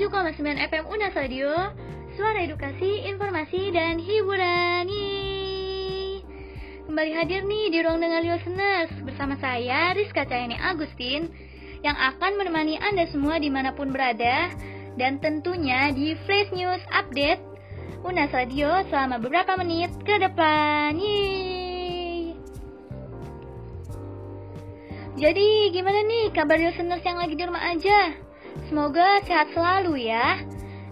107,9 FM Unas Radio Suara edukasi, informasi, dan hiburan Yeay. Kembali hadir nih di ruang dengar listeners Bersama saya Rizka Cayani Agustin Yang akan menemani Anda semua di mana pun berada Dan tentunya di Flash News Update Unas Radio selama beberapa menit ke depan Yeay. Jadi gimana nih kabar listeners yang lagi di rumah aja? Semoga sehat selalu ya.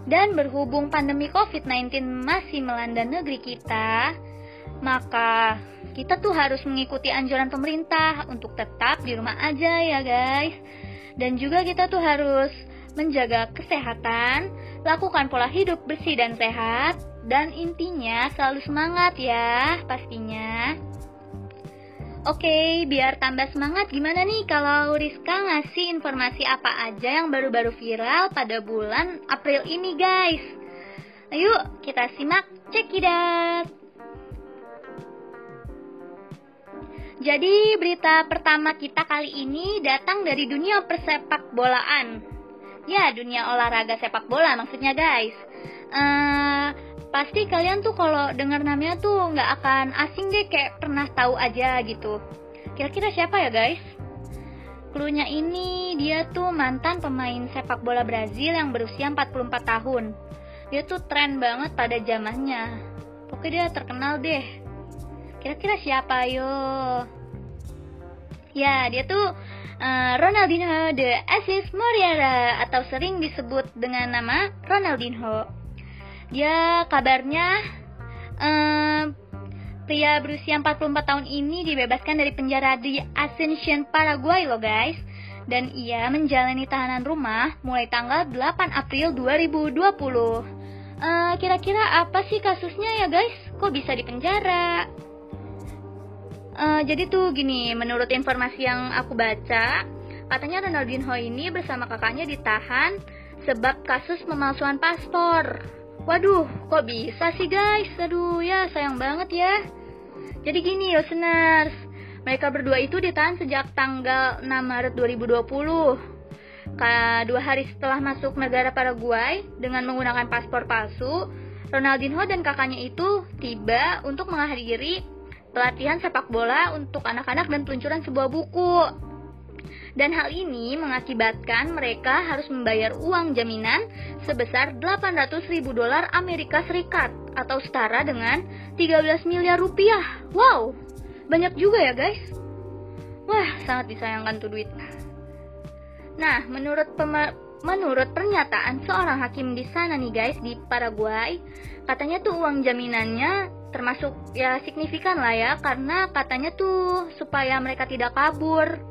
Dan berhubung pandemi COVID-19 masih melanda negeri kita, maka kita tuh harus mengikuti anjuran pemerintah untuk tetap di rumah aja ya guys. Dan juga kita tuh harus menjaga kesehatan, lakukan pola hidup bersih dan sehat, dan intinya selalu semangat ya pastinya. Oke, biar tambah semangat gimana nih kalau Rizka ngasih informasi apa aja yang baru-baru viral pada bulan April ini guys? Ayo kita simak cekidot. Jadi berita pertama kita kali ini datang dari dunia persepak bolaan. Ya, dunia olahraga sepak bola maksudnya guys. Uh, pasti kalian tuh kalau dengar namanya tuh nggak akan asing deh kayak pernah tahu aja gitu. Kira-kira siapa ya guys? Klunya ini dia tuh mantan pemain sepak bola Brazil yang berusia 44 tahun. Dia tuh tren banget pada zamannya. Pokoknya dia terkenal deh. Kira-kira siapa yo? Ya, dia tuh uh, Ronaldinho de Assis Moreira atau sering disebut dengan nama Ronaldinho. Dia kabarnya uh, pria berusia 44 tahun ini dibebaskan dari penjara di Ascension, Paraguay loh guys. Dan ia menjalani tahanan rumah mulai tanggal 8 April 2020. Uh, kira-kira apa sih kasusnya ya guys? Kok bisa di penjara? Uh, jadi tuh gini, menurut informasi yang aku baca, katanya Ronaldinho ini bersama kakaknya ditahan sebab kasus pemalsuan paspor. Waduh, kok bisa sih guys? Aduh ya, sayang banget ya. Jadi gini listeners, mereka berdua itu ditahan sejak tanggal 6 Maret 2020. Dua hari setelah masuk negara Paraguay dengan menggunakan paspor palsu, Ronaldinho dan kakaknya itu tiba untuk menghadiri pelatihan sepak bola untuk anak-anak dan peluncuran sebuah buku. Dan hal ini mengakibatkan mereka harus membayar uang jaminan sebesar 800 ribu dolar Amerika Serikat atau setara dengan 13 miliar rupiah. Wow, banyak juga ya guys. Wah, sangat disayangkan tuh duit. Nah, menurut menurut pernyataan seorang hakim di sana nih guys di Paraguay, katanya tuh uang jaminannya termasuk ya signifikan lah ya karena katanya tuh supaya mereka tidak kabur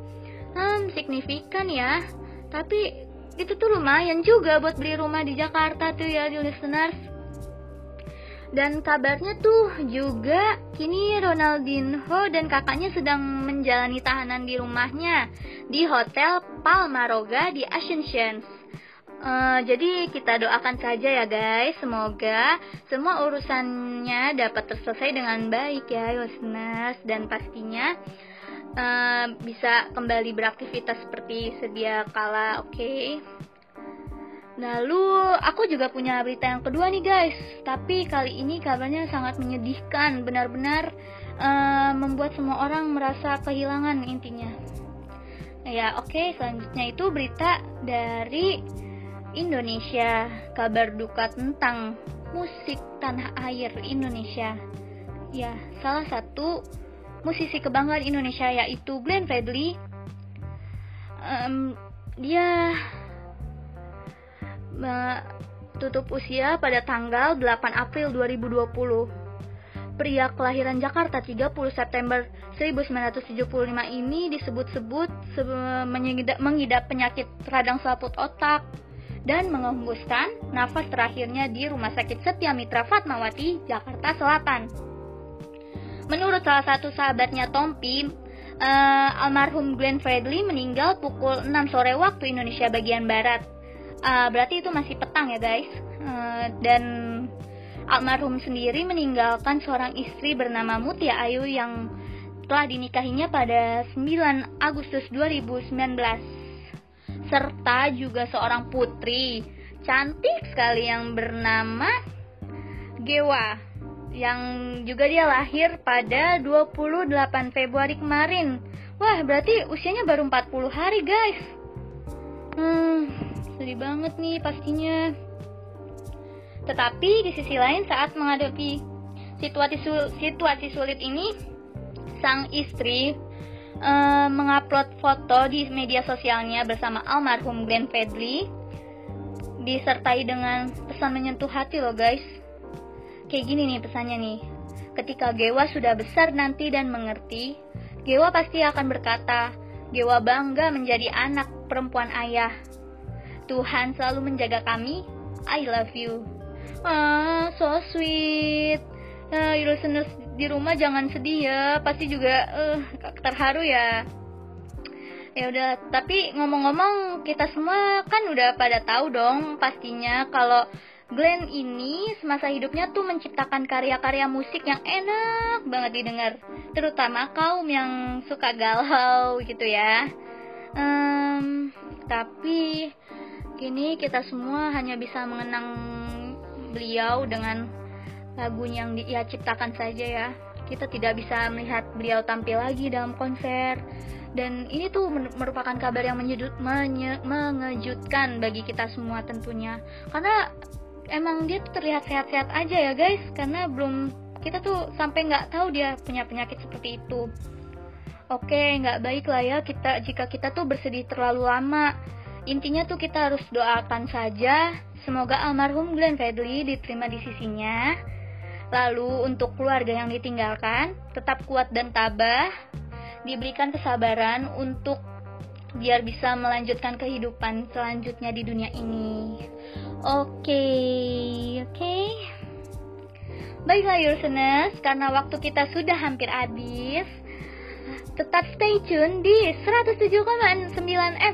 hmm signifikan ya. Tapi itu tuh lumayan juga buat beli rumah di Jakarta tuh ya di listeners. Dan kabarnya tuh juga kini Ronaldinho dan kakaknya sedang menjalani tahanan di rumahnya di Hotel Palmaroga di Ascension. Uh, jadi kita doakan saja ya guys, semoga semua urusannya dapat terselesai dengan baik ya listeners. Dan pastinya uh, bisa kembali beraktivitas seperti sedia kala, oke? Okay? Lalu aku juga punya berita yang kedua nih guys, tapi kali ini kabarnya sangat menyedihkan, benar-benar uh, membuat semua orang merasa kehilangan intinya. Ya oke, okay, selanjutnya itu berita dari Indonesia, kabar duka tentang musik tanah air Indonesia. Ya, salah satu musisi kebanggaan Indonesia yaitu Glenn Fredly. Um, dia uh, tutup usia pada tanggal 8 April 2020. Pria kelahiran Jakarta 30 September 1975 ini disebut-sebut mengidap penyakit radang selaput otak, dan menghembuskan nafas terakhirnya di Rumah Sakit Setia Mitra Fatmawati, Jakarta Selatan. Menurut salah satu sahabatnya Tompi, uh, almarhum Glenn Fredly meninggal pukul 6 sore waktu Indonesia bagian Barat. Uh, berarti itu masih petang ya guys. Uh, dan almarhum sendiri meninggalkan seorang istri bernama Mutia Ayu yang telah dinikahinya pada 9 Agustus 2019 serta juga seorang putri cantik sekali yang bernama Gewa yang juga dia lahir pada 28 Februari kemarin. Wah, berarti usianya baru 40 hari, guys. Hmm, sedih banget nih pastinya. Tetapi di sisi lain saat menghadapi situasi situasi sulit ini, sang istri uh, mengupload foto di media sosialnya bersama almarhum Glenn Fredly disertai dengan pesan menyentuh hati loh guys. Kayak gini nih pesannya nih. Ketika Gewa sudah besar nanti dan mengerti, Gewa pasti akan berkata, Gewa bangga menjadi anak perempuan ayah. Tuhan selalu menjaga kami. I love you. Ah, so sweet. Nah, listeners di rumah jangan sedih ya. Pasti juga uh, terharu ya ya udah tapi ngomong-ngomong kita semua kan udah pada tahu dong pastinya kalau Glenn ini semasa hidupnya tuh menciptakan karya-karya musik yang enak banget didengar. Terutama kaum yang suka galau gitu ya. Um, tapi kini kita semua hanya bisa mengenang beliau dengan lagu yang dia ciptakan saja ya. Kita tidak bisa melihat beliau tampil lagi dalam konser. Dan ini tuh merupakan kabar yang menyedut, menye, mengejutkan bagi kita semua tentunya. Karena emang dia tuh terlihat sehat-sehat aja ya guys. Karena belum kita tuh sampai nggak tahu dia punya penyakit seperti itu. Oke nggak baik lah ya kita jika kita tuh bersedih terlalu lama. Intinya tuh kita harus doakan saja. Semoga almarhum Glenn Fredly diterima di sisinya. Lalu untuk keluarga yang ditinggalkan tetap kuat dan tabah. Diberikan kesabaran untuk biar bisa melanjutkan kehidupan selanjutnya di dunia ini. Oke, oke. Baiklah listeners, karena waktu kita sudah hampir habis, tetap stay tune di 107,9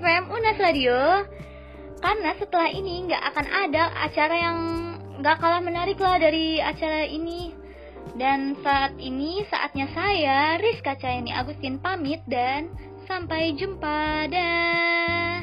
FM Unas Radio. Karena setelah ini nggak akan ada acara yang nggak kalah menarik lah dari acara ini. Dan saat ini saatnya saya, Rizka Cayani Agustin pamit dan sampai jumpa dan